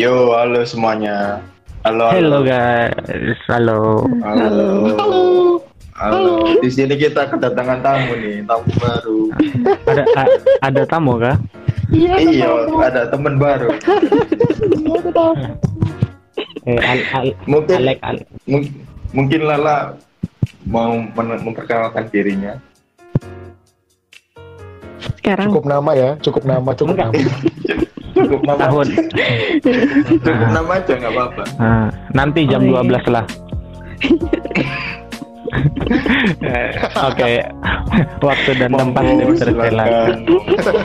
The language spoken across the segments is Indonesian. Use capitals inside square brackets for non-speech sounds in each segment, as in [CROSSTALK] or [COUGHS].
Yo, halo semuanya. Halo, Hello guys, halo. Halo. Halo. Di sini kita kedatangan tamu nih, tamu baru. Ada a- ada tamu kah? Iya, ada teman baru. Eh, al, al, Mungkin Alek, Alek. mung- mungkin Lala mau men- memperkenalkan dirinya. Sekarang Cukup nama ya, cukup nama, cukup Enggak. nama. [LAUGHS] Cukup nama tahun. Cukup nama aja nggak apa-apa. Ah, nanti jam Oh, iya. 12 lah. Eh, [LAUGHS] Oke, waktu dan tempat Monggo, dipersilakan. silakan.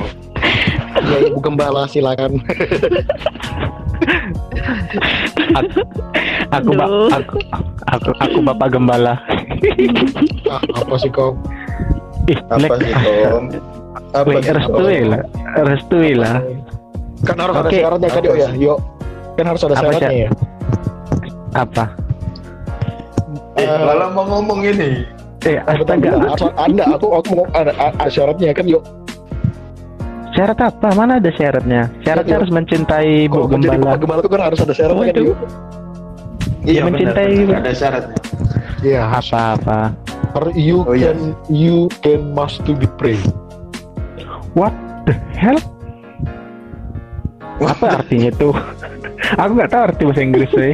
Ya, Ibu Gembala silakan. Aku, aku, ba- aku, aku, aku bapak gembala. Ah, apa sih kau? Ih, Apa sih Tom? Apa Tom? restui lah, restui lah. Kan harus ada Oke. syaratnya kan ya, yuk. Kan harus ada syaratnya syarat? ya. Apa? Eh, Lala mau ngomong ini. Eh, astaga, Anda, aku aku mau ada, ada syaratnya kan yuk. syarat apa? Mana ada syaratnya? Syaratnya Iya. harus mencintai Bu Kalau Gembala. Bapak Gembala itu kan harus ada syaratnya kan yuk. Iya, mencintai- benar, benar. ada syaratnya. Iya, Apa-apa? harus you Oh, iya. can you can must to be pray. What the hell? Apa artinya itu? [LAUGHS] Aku nggak tahu arti bahasa Inggris sih.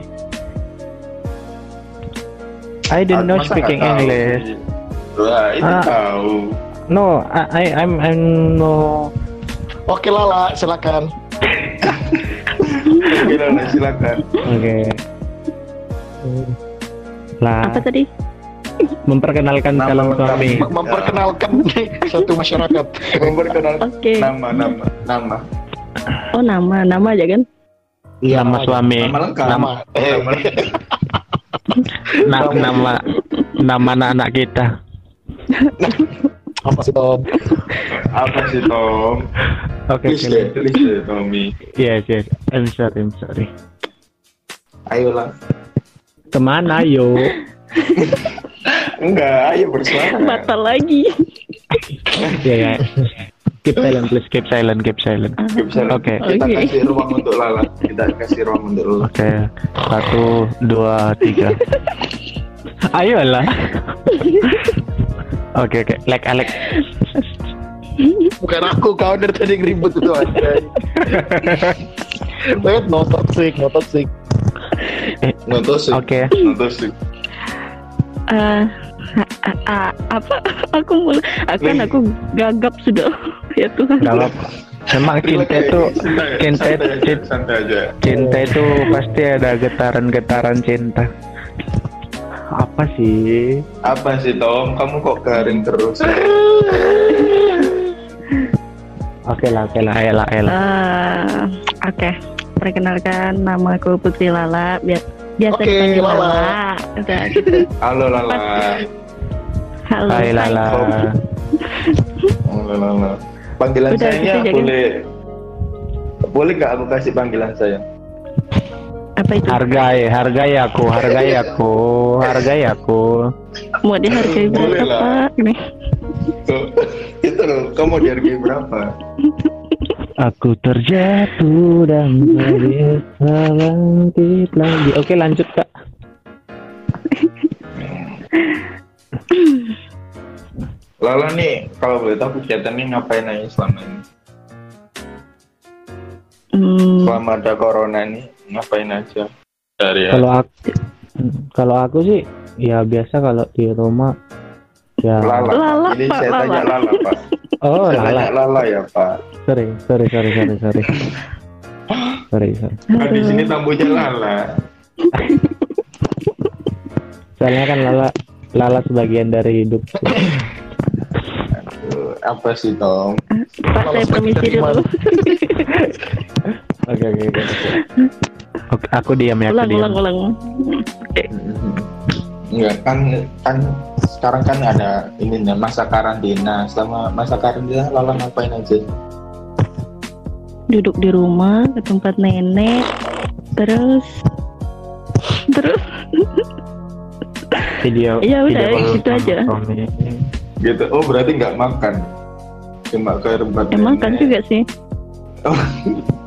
I didn't know Masa speaking? English. Wah, itu Ah. tahu. No, I, I I'm I'm no. Oke Lala, silakan. [LAUGHS] Oke, Lala, silakan. Oke. Lah, apa tadi? memperkenalkan Nama calon suami. Mem- Memperkenalkan [LAUGHS] satu masyarakat. Memperkenalkan Oke. nama, nama, nama. Oh nama, nama aja kan? Iya, nama suami. Nama lengkap. Nama. Eh, Nama lengkap. Na- nama nama anak-anak kita. apa sih Tom? Apa sih, Tom? Oke, Please oke. deh, please deh, Tommy. Yes, yes. I'm sorry, I'm sorry. Ayolah. Ke mana yo? Enggak, ayo bersuara. Batal lagi. Ya, ya. Keep silent, please. Keep silent, keep silent. Bisa, Oke. Kita Oke. kasih ruang untuk Lala. Kita kasih ruang untuk Lala. Oke, satu, dua, tiga. Ayolah. Oke, oke. Like Alex. Bukan aku, kau dari tadi ribut itu aja. [LAUGHS] Wait, no toxic, no toxic. Nonton sih. Oke. Nonton sih. Eh, a- a- a- apa? Aku mulai, aku kan aku gagap sudah. [LAUGHS] ya Tuhan. Gak apa-apa. Memang cinta itu, cinta aja, cinta, santai aja. cinta itu pasti ada getaran-getaran cinta. Apa sih? Apa sih, Tom? Kamu kok garing terus? Oke lah, oke lah, ayolah, ayolah. Eh, Oke, perkenalkan nama aku Putri Lala. Biar biasa Oke, dipanggil Lala. Lala. Udah gitu. Halo, Lala. Halo. Hai Lala. Halo, Lala. Panggilan Udah, sayangnya gitu aja, kan? boleh boleh nggak aku kasih panggilan saya? Apa itu? Hargai, hargai aku, hargai aku, hargai aku. Mau dihargai Boleh berapa. Pak? Nih. Tuh, itu loh, kamu dihargai berapa? Aku terjatuh dan tak bisa bangkit lagi. Oke lanjut kak. [LAUGHS] Lala nih, kalau boleh tahu kegiatan nih ngapain aja selama ini? Hmm, Selama ada corona nih, ngapain aja? Dari Kalau aku, kalau aku sih ya biasa kalau di rumah ya. Lala. Lala, Ini Pak, saya tanya Lala. Lala, Pak. [LAUGHS] Oh saya tanya lala. Lala ya, Pak. Sorry, sorry, sorry, sorry, sorry. Sorry, sorry. Kan di sini tamunya Lala. Soalnya kan lala, lala sebagian dari hidup. Aduh, apa sih, Tom? Pak, saya permisi dulu. Oke, oke, oke. oke. Aku diam ya, aku ulang, diam. ulang, ulang. Oke. Enggak kan kan sekarang kan ada ini nih, masa karantina. Selama masa karantina Lala ngapain aja? Duduk di rumah ke tempat nenek. Terus terus [LAUGHS] Video. Ya udah, video gitu aja. Gitu. Oh, berarti nggak makan. Cuma ke tempat emang kan nenek. juga sih. Oh, [LAUGHS]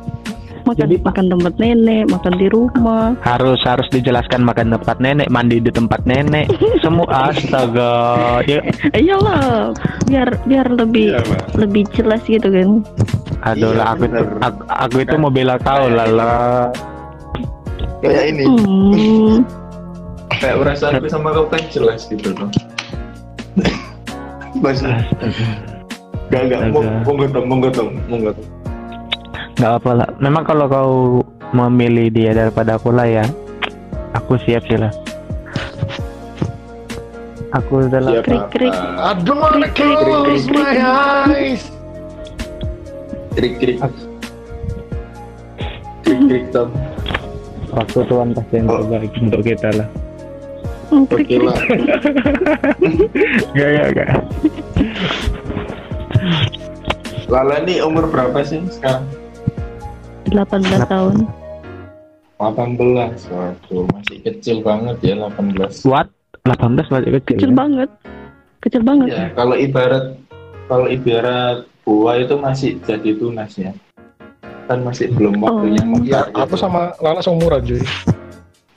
makan Jadi, makan tempat nenek makan di rumah harus harus dijelaskan makan tempat nenek mandi di tempat nenek [LAUGHS] semua astaga ya [LAUGHS] iyalah biar biar lebih Iya, lebih jelas gitu kan aduh Iya, lah aku itu bener. aku, aku itu mau bela kau lah lah Kayak ini, hmm. Kayak perasaanku sama kau kan jelas gitu loh. [LAUGHS] Masih Gak, gak, mau monggo dong, monggo dong, monggo dong. nggak apa lah memang kalau kau memilih dia daripada aku lah ya aku siap sih lah aku udah lah? Krik, krik. I don't wanna Krik, krik, krik, my eyes. Krik krik. Krik krik Tom. waktu Tuhan pasti yang terbaik untuk kita lah Lah. Gak, gak, gak. Lala ini umur berapa sih sekarang? 18 tahun 18. Waduh, masih kecil banget ya 18. What? 18 masih kecil. kecil ya? banget kecil banget Ya, kalau ibarat kalau ibarat buah itu masih jadi tunas ya. Kan masih belum waktunya Oh. Ya, aku sama Lala seumuran cuy.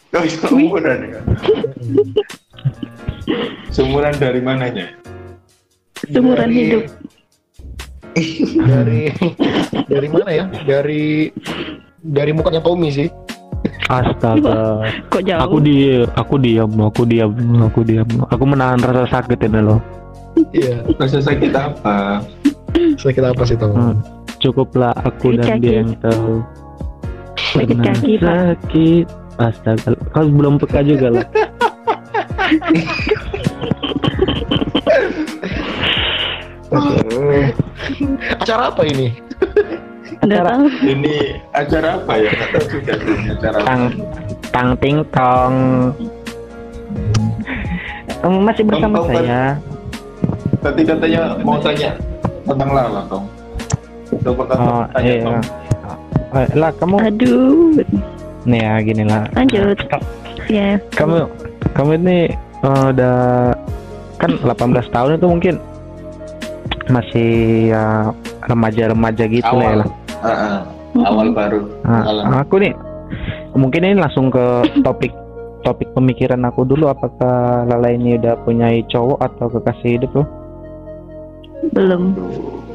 Kau seumuran ya? Seumuran dari mananya? seumuran Dari- hidup Dari dari mana ya? Dari dari mukanya Tommy sih. Astaga. kok jauh Aku di aku diam, aku diam, aku diam. Aku menahan rasa sakit ini loh. Iya. Rasa sakit apa? Sakit apa sih Tom? Hmm. Cukuplah aku Sakit dan kaki. dia yang tahu. sakit kaki pak sakit. Astaga, kau belum peka juga lah. [LAUGHS] Acara apa ini? Acara- Ini acara apa ya? Ini acara apa. Tang tang ting tong. Kamu masih bersama Tong, tong, saya. Tadi katanya mau tanya tentang Lala, Tom. Coba Oh, tanya, iya. Tom. Eh, lah kamu aduh nih ya gini lah. lanjut ya kamu kamu ini eh, udah kan 18 tahun itu mungkin masih ya remaja-remaja gitu lah ya Awal. lah. Ah, ah. awal baru. Nah, Pengalaman. aku nih mungkin ini langsung ke [LAUGHS] topik topik pemikiran aku dulu apakah Lala ini udah punya cowok atau kekasih hidup loh? Belum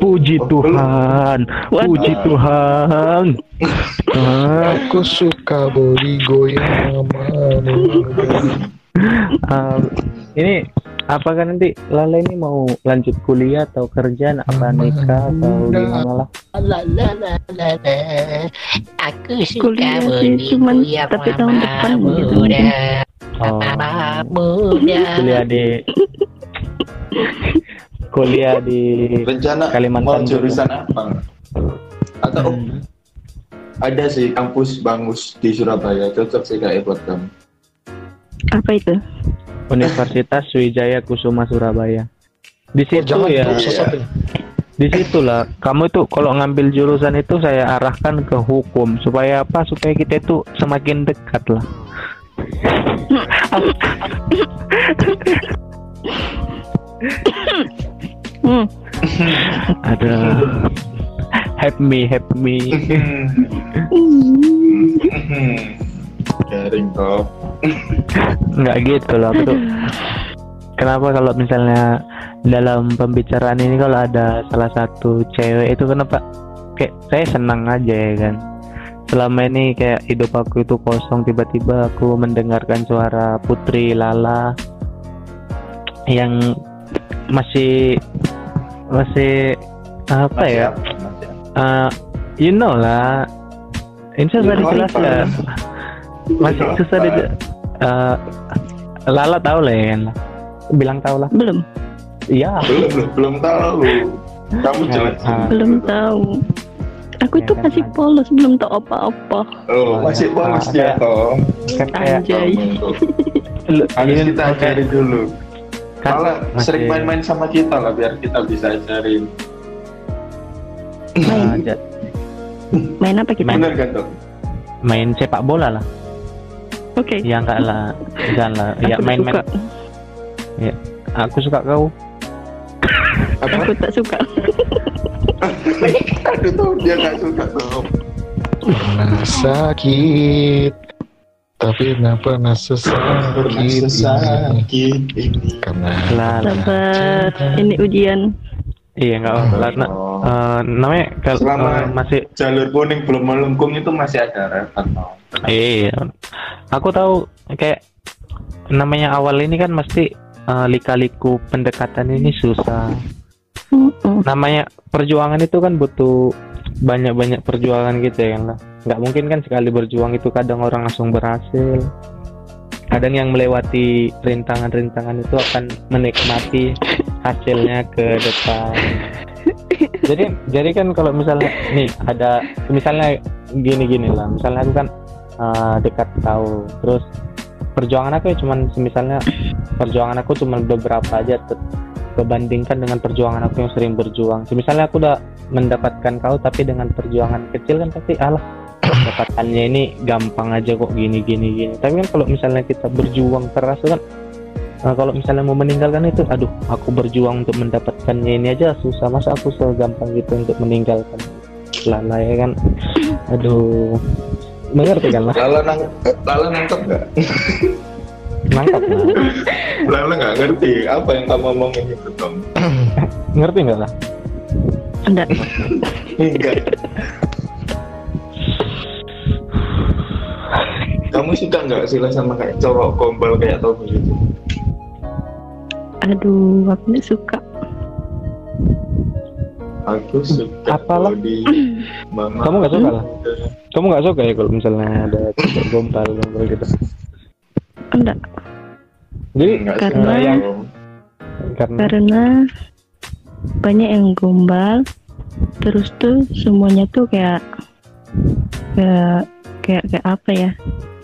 Puji Oh, belum. Tuhan, Waduh. puji Tuhan. Aku suka body goyang ah, ini apakah nanti Lala ini mau lanjut kuliah atau kerjaan apa nikah atau gimana lah? La la la la la. Aku suka Kuliah sih, cuman goyang tapi tahun depan gitu. muda. Oh, muda. kuliah di [LAUGHS] kuliah di Rencana Kalimantan mau jurusan apa? Atau Hmm. ada sih kampus Bangus di Surabaya, cocok sih kayak buat kamu. apa itu Universitas Wijaya Kusuma Surabaya. Di Oh, situ jangan ya, di situlah kamu itu kalau ngambil jurusan itu saya arahkan ke hukum supaya apa? Supaya kita itu semakin dekat lah. [LAUGHS] Ada help me, help me. Garing kok. Nggak gitu loh, aku tuh. Kenapa kalau misalnya dalam pembicaraan ini kalau ada salah satu cewek itu kenapa kayak saya senang aja ya kan. Selama ini kayak hidup aku itu kosong tiba-tiba aku mendengarkan suara Putri Lala yang masih masih apa ya? Uh, you know lah. Ini susah know dijelaskan. Masih susah di uh, Lala tahu lah ya kan. Bilang tahu lah. belum Iya. belum belum belum tahu. Kamu jelas. Ah. belum tahu aku Ya tuh kan, masih Mas. polos belum tahu apa-apa Oh, masih polos dia toh. Kan Anjay. [LAUGHS] Harus ini kita ajari dulu. kan Malah masih- sering main-main sama kita lah biar kita bisa ajarin. Ja- main apa kita Bener kan tuh? main sepak bola lah. oke Ya enggak lah, enggak lah. Ya Aku main-main. suka. Aku suka kau. Apa? aku tak suka [LAUGHS] Aduh tuh dia nggak suka tuh. pernah sakit tapi nggak pernah Pernah sesakit ini karena. Sabar, ini ujian. Iya nggak apa lah Oh. Eh, namanya kalau Selama- eh, masih Jalur kuning belum melengkung itu masih ada repot. no. iya aku tahu kayak namanya awal ini kan mesti eh, lika-liku pendekatan ini susah namanya perjuangan itu kan butuh banyak-banyak perjuangan gitu ya kan lah nggak mungkin kan sekali berjuang itu kadang orang langsung berhasil kadang yang melewati rintangan-rintangan itu akan menikmati hasilnya ke depan [LAUGHS] jadi jadi kan kalau misalnya nih ada misalnya gini-gini lah misalnya aku kan eh, dekat kau terus perjuangan aku ya cuman misalnya perjuangan aku cuma beberapa aja kebandingkan dengan perjuangan aku yang sering berjuang. Misalnya aku udah mendapatkan kau tapi dengan perjuangan kecil kan pasti alah dapatkannya ini gampang aja kok gini gini gini. Tapi kan kalau misalnya kita berjuang keras kan eh, kalau misalnya mau meninggalkan itu aduh aku berjuang untuk mendapatkannya ini aja susah masa aku segampang gitu untuk meninggalkan lala ya kan aduh mengerti kan lah Lala nang Lala nangkep nggak? nangkap lah Lala nggak ngerti apa yang kamu omongin itu Tom. ngerti nggak lah Enggak. Enggak. Kamu suka nggak sih lah sama kayak cowok gombal kayak Tommy gitu? Aduh, aku suka. Aku suka Apalah. body [CLEARS THROAT] mama. kamu nggak suka lah kamu nggak suka ya kalau misalnya ada gombal gombal gitu Enggak. jadi Enggak Karena- yang karena Karena banyak yang gombal. Terus tuh semuanya tuh kayak kayak kayak, kayak apa ya?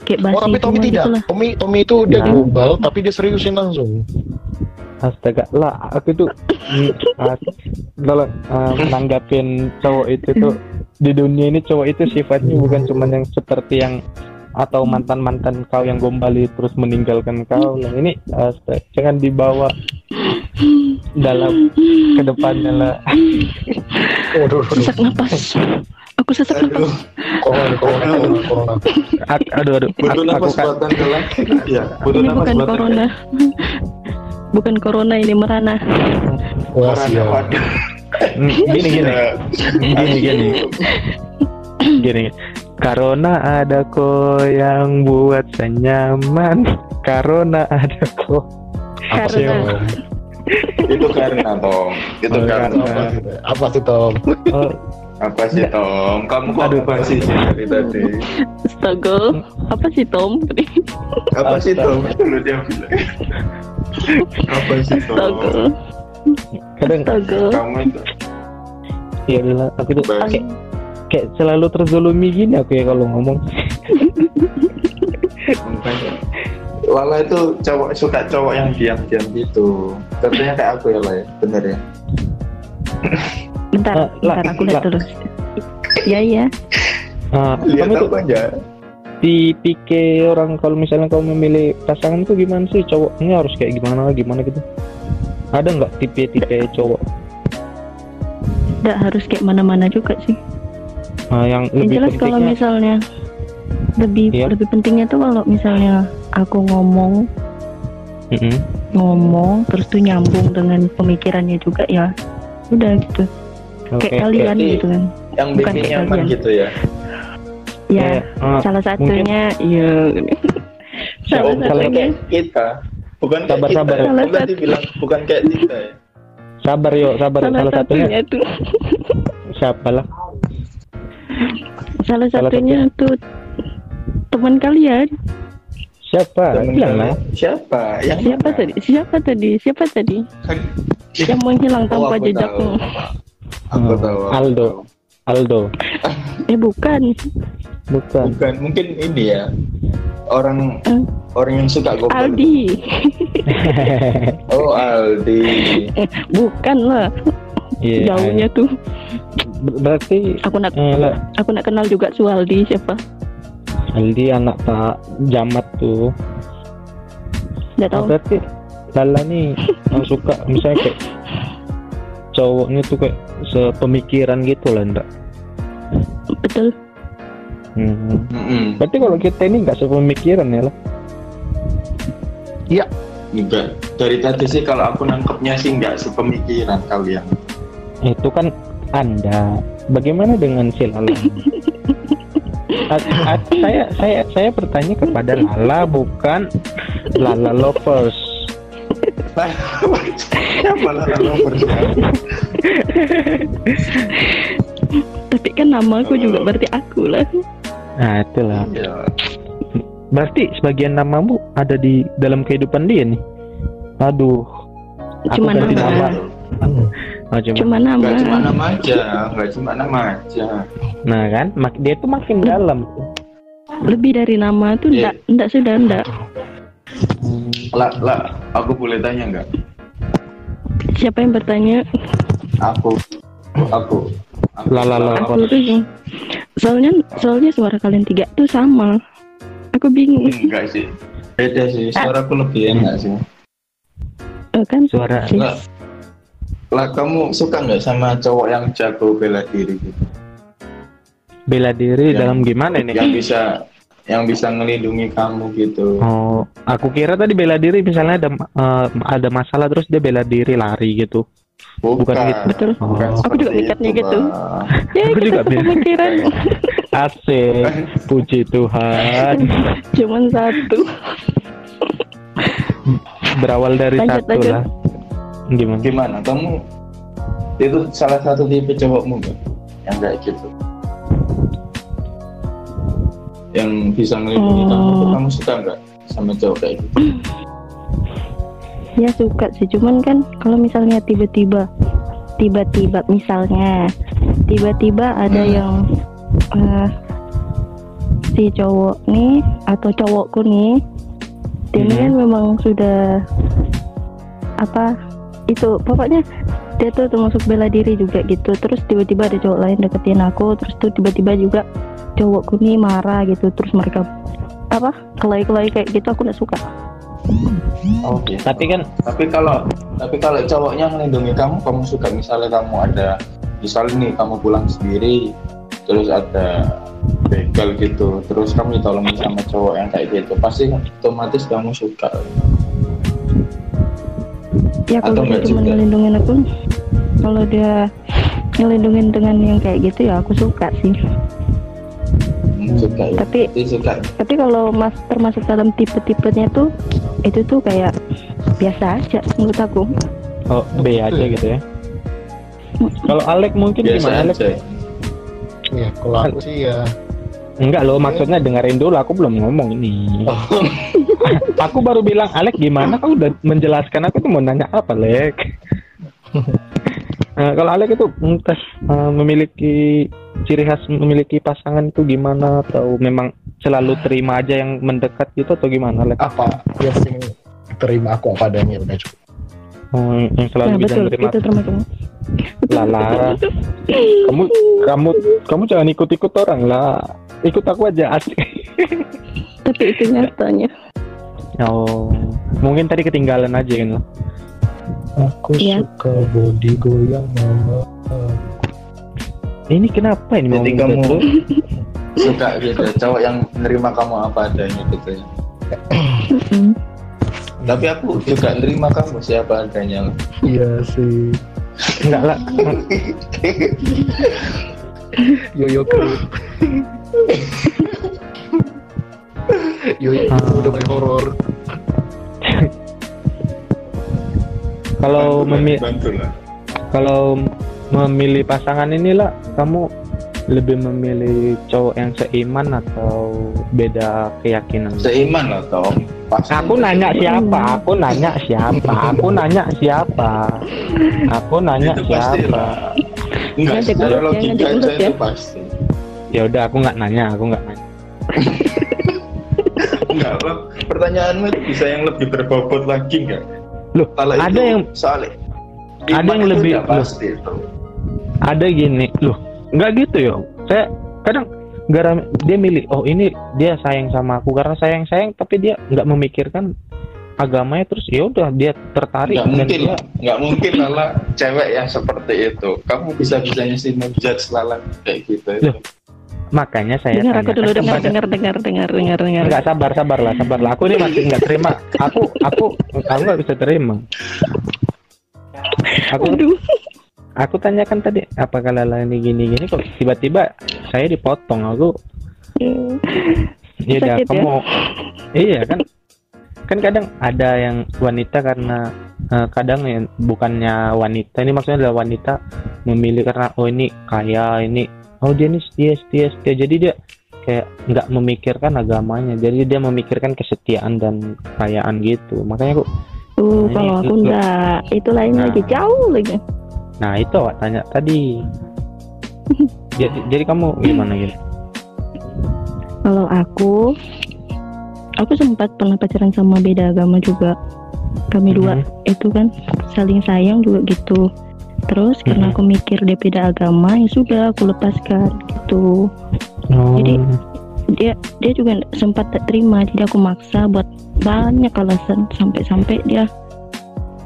Kayak basi Oh, tapi Tommy tidak. gitu lah. Tommy Tommy itu dia Nah. global tapi dia seriusin langsung. Astaga lah aku tuh [COUGHS] kalau ah, menanggapin cowok itu tuh di dunia ini cowok itu sifatnya bukan cuma yang seperti yang atau mantan mantan kau yang gombali terus meninggalkan kau lah ini astaga, jangan dibawa dalam ke depannya lah waduh. Sesak napas. Aku sesak napas. Aduh, Corona, corona, corona, aduh aduh butuh aku, aku nafas kan buatan. Iya, butuh Ini nafas bukan buatan. Bukan corona ini merana. Wah, waduh. Mm, [LAUGHS] gini gini gini gini gini [LAUGHS] karena ada ko yang buat senyaman karena ada ko Apa sih? Itu karena Tom. Itu Oh, karena. Apa sih Tom? oh, Apa sih Tom? Kamu kok Aduh. apa sih dari tadi? Astaga. Apa sih Tom? Apa sih Tom? Lu dia bilang. Apa sih? Astaga. kadang Astaga. Kamu itu ya udahlah aku tuh kayak kayak selalu terzolimi gini aku ya kalau ngomong. [LAUGHS] Lala itu cowok suka cowok yang diam-diam gitu. Contohnya kayak aku ya lah ya, bener ya. Bentar, Ah, lah, bentar aku lihat lah. dulu. Iya, iya. Ah, Lihat kamu tuh apa aja? Di pike orang kalau misalnya kamu memilih pasangan tuh gimana sih cowoknya harus kayak gimana gimana gitu ada nggak tipe-tipe cowok Nggak harus kayak mana-mana juga sih. ah, yang Yang lebih jelas kalau misalnya lebih Iya. lebih pentingnya tuh kalau misalnya aku ngomong Mm-mm. ngomong terus tuh nyambung dengan pemikirannya juga ya udah gitu Oke, kayak kalian gitu kan Yang Bukan bikin kayak nyaman kalian. gitu ya. Ya ah, salah satunya iya [LAUGHS] salah bukan satunya kayak kita. Bukan kayak Sabar, kita. sabar. Kamu Salah tadi satu. bilang bukan kayak kita ya. sabar yuk sabar salah salah satunya satunya tuh [LAUGHS] siapa lah salah Salah satunya tuh teman kalian siapa Temen bilang lah kalian. Siapa? Yang siapa mana? tadi siapa tadi siapa tadi Kan- yang menghilang Oh, tanpa aku jejakmu tahu. Aku Hmm, tahu. aku Aldo. Aldo. Eh bukan. Bukan. Bukan, mungkin ini ya. Orang Hmm. orang yang suka gombal. Aldi. [LAUGHS] Oh, Aldi. bukan lah. Iya, jauhnya tuh. Ber- berarti aku nak eh, lah, aku nak kenal juga Sualdi siapa? Aldi anak Pak Jamat tuh. Nggak Oh, tahu berarti Lala nih yang suka misalnya kayak [LAUGHS] cowoknya tuh kayak sepemikiran gitu lah enggak betul Hmm. Mm-mm. Berarti kalau kita ini nggak sepemikiran ya lah. Enggak. Dari tadi sih kalau aku nangkepnya sih nggak sepemikiran kalian. Itu kan Anda. Bagaimana dengan si Lala? [LAUGHS] A- a- saya saya saya bertanya kepada Lala bukan Lala lovers. [LAUGHS] Siapa kalau percaya? [LAUGHS] Tapi kan nama aku juga berarti aku lah. Nah itulah. Ya. Berarti sebagian namamu ada di dalam kehidupan dia nih. Aduh. Aku Cuma ganti nama. nama. Oh, cuma. Cuma nama. Nggak cuma nama aja, nggak cuma nama aja. Nah kan, mak dia tuh makin dalam. Lebih dari nama tuh Iya. enggak, enggak sudah enggak. Lah, lah, aku boleh tanya nggak? Siapa yang bertanya? Aku, aku. Aku lah. Aku yang- soalnya soalnya suara kalian tiga tuh sama. Aku bingung. Enggak sih. Beda sih, suaraku lebih enak sih. Oh, kan? Suara. Lah, lah kamu suka nggak sama cowok yang jago bela diri gitu? bela diri Yang- dalam gimana ini? Yang bisa yang bisa ngelindungi kamu gitu. Oh, aku kira tadi bela diri misalnya ada eh, ada masalah terus dia bela diri lari gitu. Bukan, bukan gitu. Betul. Bukan Aku juga mikirnya itu, gitu. [LAUGHS] Ya, Aku juga bingung. sepemikiran. [LAUGHS] Asik, puji Tuhan. [LAUGHS] Cuman satu. Berawal dari Lanjut, satu lanjut. lah. Gimana? Gimana? Kamu itu salah satu tipe cowokmu nggak? Yang kayak gitu. Yang bisa ngelindungi Oh. kamu, kamu suka nggak sama cowok kayak gitu? Ya suka sih, cuman kan kalau misalnya tiba-tiba tiba-tiba misalnya tiba-tiba ada Hmm. yang eh, si cowok nih atau cowokku nih dia ini Hmm. kan memang sudah apa itu pokoknya dia tuh termasuk bela diri juga gitu terus tiba-tiba ada cowok lain deketin aku terus tuh tiba-tiba juga cowokku nih marah gitu terus mereka apa kelai-kelai kayak gitu aku nggak suka Oh, gitu. Tapi kan tapi kalau tapi kalau cowoknya melindungi kamu kamu suka misalnya kamu ada misalnya nih kamu pulang sendiri terus ada begal gitu terus kamu ditolongin sama cowok yang kayak gitu pasti otomatis kamu suka. Ya Atau kalau dia cuma ngelindungin aku kalau dia ngelindungin dengan yang kayak gitu ya aku suka sih. Hmm, suka ya. Tapi suka. tapi kalau mas termasuk dalam tipe-tipenya tuh itu tuh kayak biasa aja menurut aku oh B aja gitu ya. Kalau Alek mungkin biasa gimana Alek? aja Ya, kalau aku sih ya Enggak loh, maksudnya dengerin dulu aku belum ngomong ini. [LAUGHS] aku baru bilang Alek gimana? Kau udah menjelaskan aku tuh mau nanya apa, Alek? [LAUGHS] Eh, kalau Alek itu entah eh, memiliki ciri khas memiliki pasangan itu gimana atau memang selalu terima aja yang mendekat gitu atau gimana, apa yang penting terima aku apa adanya udah cukup. Oh, yang selalu nah bisa betul menerima. itu termasuk Lala, kamu kamu kamu jangan ikut-ikut orang lah. Ikut aku aja asik. [LAUGHS] tapi itu nyatanya Oh, mungkin tadi ketinggalan aja kan. Aku Iya. suka body goyang mama. Ini kenapa ini mau Jadi kamu- terus? [LAUGHS] suka gitu cowok yang menerima kamu apa adanya gitu ya [CLEARS THROAT] tapi aku juga nerima kamu siapa adanya Iya sih. Enggak lah. [LAUGHS] Yoyo kru. Yoyo Ah. udah main horor. Kalau Bantu lah, memi- bantu lah kalau memilih pasangan inilah kamu lebih memilih cowok yang seiman atau beda keyakinan? seiman lah toh Pasti Aku nanya siapa? Aku nanya siapa? Aku nanya siapa? Aku nanya itu siapa? enggak secara ya, logika aja itu pasti Ya udah aku nggak nanya, aku nggak nanya. [LAUGHS] enggak pertanyaanmu itu bisa yang lebih berbobot lagi enggak Loh, kalau ada itu yang- soalnya ada yang lebih- pasti itu ada gini loh nggak gitu yo. Saya kadang gara dia milih oh ini dia sayang sama aku karena sayang sayang tapi dia nggak memikirkan agamanya terus ya udah dia tertarik nggak mungkin. dia. Lah nggak mungkin lala cewek yang seperti itu. Kamu bisa bisanya sih menjudge lala kayak gitu. Loh, makanya saya dengar aku dulu dengar dengar dengar dengar dengar dengar. Enggak sabar sabar lah sabar lah. Aku ini masih nggak terima. Aku aku aku nggak bisa terima. Aku Aduh. Aku tanyakan tadi apa kalau ini gini gini kok tiba-tiba saya dipotong aku Iya Sakit ya? kamu iya kan kan kadang ada yang wanita karena eh, kadang yang bukannya wanita ini maksudnya adalah wanita memilih karena oh ini kaya ini oh dia ini setia setia setia jadi dia kayak nggak memikirkan agamanya jadi dia memikirkan kesetiaan dan kekayaan gitu makanya aku Tuh, Nah, kalau aku enggak, itu lain Nah. lagi jauh lagi. Nah itu awak tanya tadi [LAUGHS] jadi jadi kamu gimana gitu Kalau aku, aku sempat pernah pacaran sama beda agama juga. Kami dua Mhm. itu kan saling sayang juga gitu. Terus karena Mhm. aku mikir dia beda agama, ya sudah aku lepaskan gitu. oh, Jadi- Dia dia juga sempat tak terima, jadi aku maksa buat banyak alasan sampai-sampai dia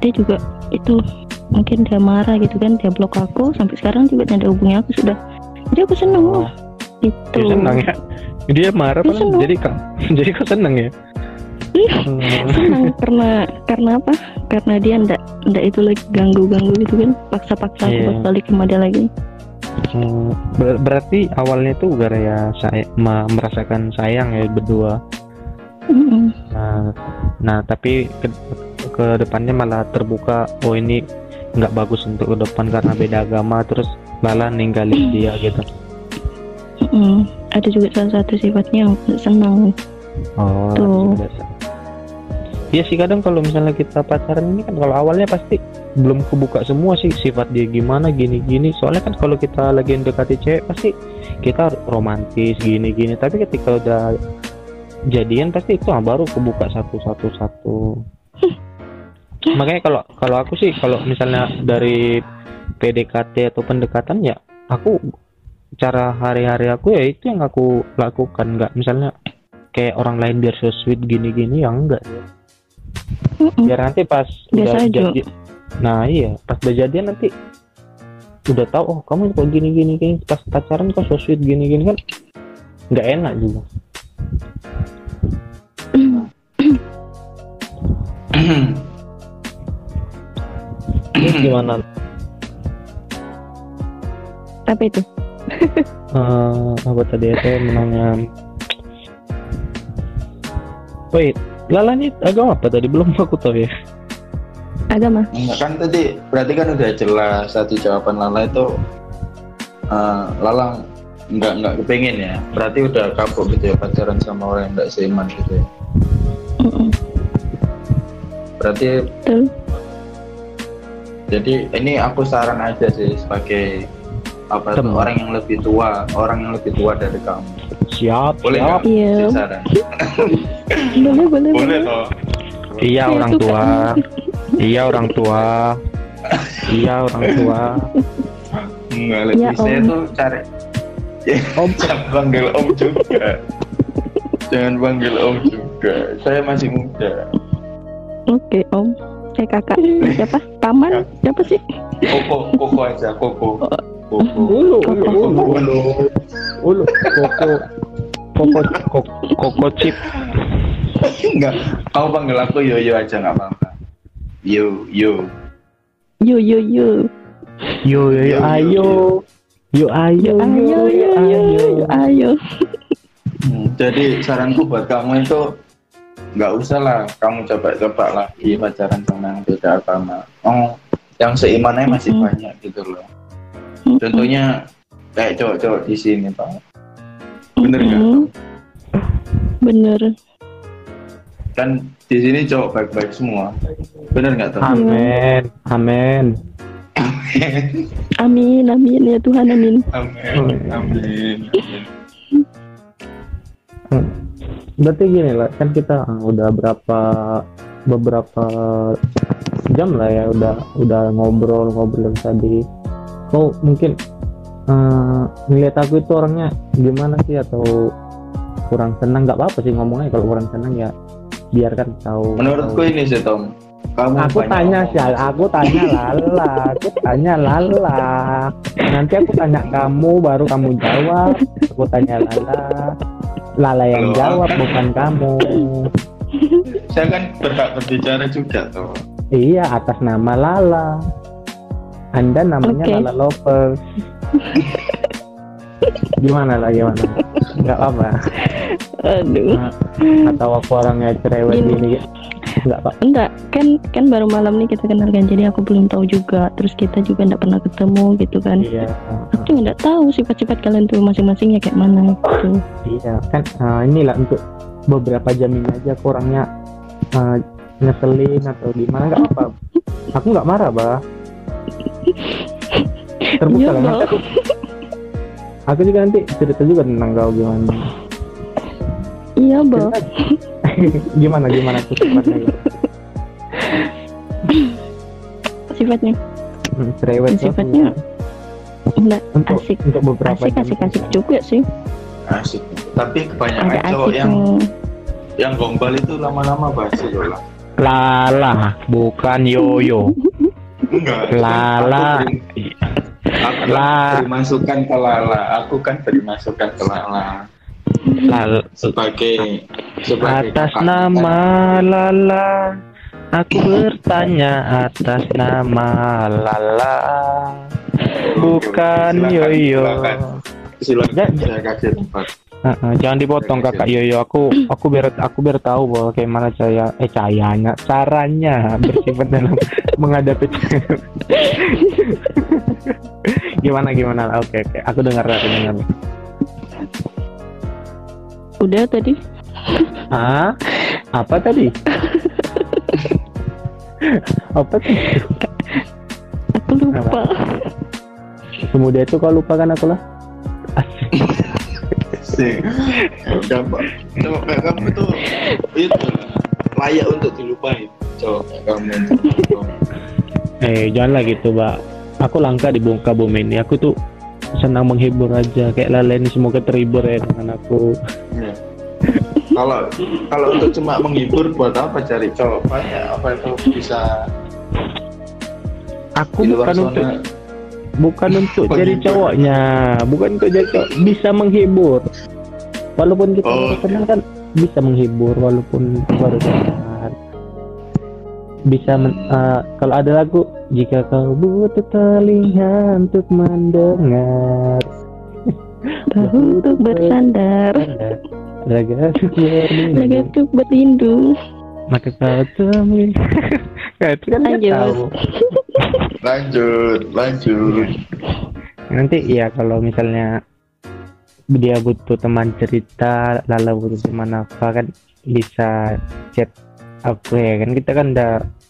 dia juga itu mungkin dia marah gitu kan dia blok aku sampai sekarang juga tidak ada hubungi aku sudah jadi aku seneng Oh. loh itu dia senang ya dia marah Dia jadi kak [LAUGHS] jadi kau senang ya. Hmm. senang karena karena apa karena dia ndak ndak itu lagi ganggu ganggu gitu kan paksa-paksa aku Iya. buat balik sama dia lagi Hmm, ber- berarti awalnya itu gara ya saya merasakan sayang ya berdua. Mm-mm. Nah, nah tapi ke, ke depannya malah terbuka oh ini nggak bagus untuk ke depan karena beda agama terus malah ninggalin dia gitu. Mm-mm. ada juga salah satu sifatnya yang senang Oh. Tuh. Iya sih kadang kalau misalnya kita pacaran ini kan kalau awalnya pasti belum kebuka semua sih sifat dia gimana gini-gini. Soalnya kan kalau kita lagi mendekati cewek pasti kita romantis gini-gini. Tapi ketika udah jadian pasti itu baru kebuka satu-satu satu. Makanya kalau kalau aku sih kalau misalnya dari PDKT atau pendekatan ya aku cara hari-hari aku ya itu yang aku lakukan. Nggak misalnya kayak orang lain biar so sweet gini-gini ya enggak biar nanti pas Biasa udah aja. jadi nah iya pas udah jadian nanti udah tahu oh kamu kok gini gini gini pas pacaran kok so sweet gini gini kan nggak enak juga [CLEARS THROAT] terus gimana? Apa itu? [LAUGHS] Eh, apa tadi itu menanya wait Lala ini agama apa tadi? Belum aku tahu ya. Agama. Enggak kan tadi berarti kan udah jelas satu jawaban Lala itu eh, Lala nggak nggak kepengen ya. Berarti udah kapok gitu ya pacaran sama orang yang nggak seiman gitu ya. Mm-mm. berarti betul jadi ini aku saran aja sih sebagai apa tuh, Teman. orang yang lebih tua orang yang lebih tua dari kamu. Siap boleh siap. nggak? Iya. sih saran. [LAUGHS] Boleh boleh boleh. Toh. Iya Saya orang tua. Iya orang tua. Iya orang tua. Enggak, lebih Ya, saya Om. tuh cari Om. [LAUGHS] jangan panggil om juga. Jangan panggil om juga. Saya masih muda. Oke om eh kakak. Siapa? Paman? Siapa sih? Koko koko aja koko. Oh. Koko. Ulu ulu ulu. Ulu koko koko koko, koko chip. Enggak. Kau panggil aku yo yo aja nggak apa-apa. Yo yo. Yo yo yo. Yo yo ayo. yo. Ayo yo ayo yo ayo. Hmm, jadi saranku buat kamu itu nggak usah lah kamu coba-coba lagi pacaran sama yang beda agama. Oh yang seimannya masih Mm-mm. banyak gitu loh. Contohnya kayak cowok-cowok di sini pak. Bener nggak Mm-mm. Tom? bener. Kan di sini cowok baik-baik semua. Bener nggak Tom? amin. Amin. Amin amin. Ya Tuhan amin. Amin. Amin berarti gini lah kan kita ah, udah berapa beberapa jam lah ya udah udah ngobrol ngobrol tadi. Kau mungkin ngeliat aku itu orangnya gimana sih? Atau kurang senang? Nggak apa-apa sih ngomongnya kalau kurang senang ya biarkan tahu. Menurutku ini sih Tom. Kamu aku tanya sih aku tanya lala aku tanya lala. Nanti aku tanya kamu baru kamu jawab. Aku tanya lala lala yang Kalau jawab bukan kamu. Saya kan berhak berbicara juga tuh iya atas nama lala. Anda namanya Oke. lala lovers. Gimana lah gimana? Nggak apa aduh. Atau aku orangnya cerewet Gini. gini nggak apa enggak. Kan kan baru malam nih kita kenal kan. Jadi aku belum tahu juga. Terus kita juga enggak pernah ketemu gitu kan. Iya. Aku juga enggak tahu sifat-sifat kalian tuh masing-masingnya kayak mana gitu. Iya kan eh, inilah untuk beberapa jam ini aja aku orangnya eh, ngeselin atau gimana nggak apa aku nggak marah bah terbuka Iya, lah nanti Bah. aku aku juga nanti cerita juga tentang kau gimana. Iya Cerita- [LAUGHS] gimana gimana tuh sifatnya? Sifatnya? Hmm, cerewet Sifatnya enggak untuk asik. untuk beberapa asik asik asik juga sih. Asik. Tapi kebanyakan ada cowok asik yang yang yang gombal itu lama-lama basi loh lah. Lala bukan yoyo. Enggak Lala. aku beri, aku kan La- beri masukan ke Lala aku kan beri masukan ke Lala lala sebagai sebagai atas kakak. nama lala aku bertanya atas nama lala. Bukan Silakan, yoyo. silakan. silakan Ya, Heeh, jangan dipotong kakak Yoyo. Aku aku biar aku biar tahu bahwa kayak mana saya eh cahayanya caranya bersifat dalam [LAUGHS] menghadapi [LAUGHS] gimana gimana? Oke oke. Aku dengar aku dengar udah tadi. Ah apa tadi? Apa sih? Aku lupa. Semudah itu kau lupakan aku lah? Sih coba coba kayak kamu tuh itu layak untuk dilupain coba kamu eh janganlah gitu mbak. Aku langka di bongkar bumi ini. Aku tuh senang menghibur aja. Kayak lala ini semoga terhibur ya dengan aku. Ya. kalau kalau untuk cuma menghibur buat apa cari cowok banyak apa itu bisa aku bukan untuk sana bukan untuk jadi cowoknya. Bukan untuk jadi cowok. Bisa menghibur. Walaupun kita Oh, oke. kenal kan bisa menghibur walaupun baru bisa men- eh, kalau ada lagu jika kau butuh telinga untuk mendengar. Bahu untuk bersandar. Raga untuk berlindung untuk berlindung maka kau temui. Itu [LAUGHS] kan Lanjut. tahu. Lanjut lanjut. Nanti ya kalau misalnya dia butuh teman cerita lalu butuh teman apa kan bisa chat aku ya kan? Kita kan udah